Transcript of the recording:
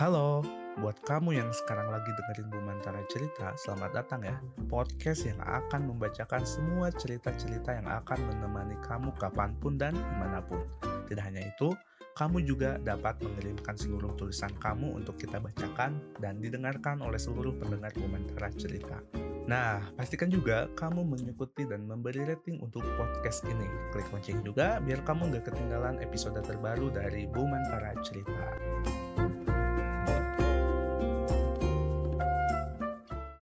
Halo, buat kamu yang sekarang lagi dengerin Bumantara Cerita, selamat datang ya. Podcast yang akan membacakan semua cerita-cerita yang akan menemani kamu kapan pun dan di mana pun. Tidak hanya itu, kamu juga dapat mengirimkan seluruh tulisan kamu untuk kita bacakan dan didengarkan oleh seluruh pendengar Bumantara Cerita. Nah, pastikan juga kamu mengikuti dan memberi rating untuk podcast ini. Klik lonceng juga biar kamu nggak ketinggalan episode terbaru dari Bumantara Cerita.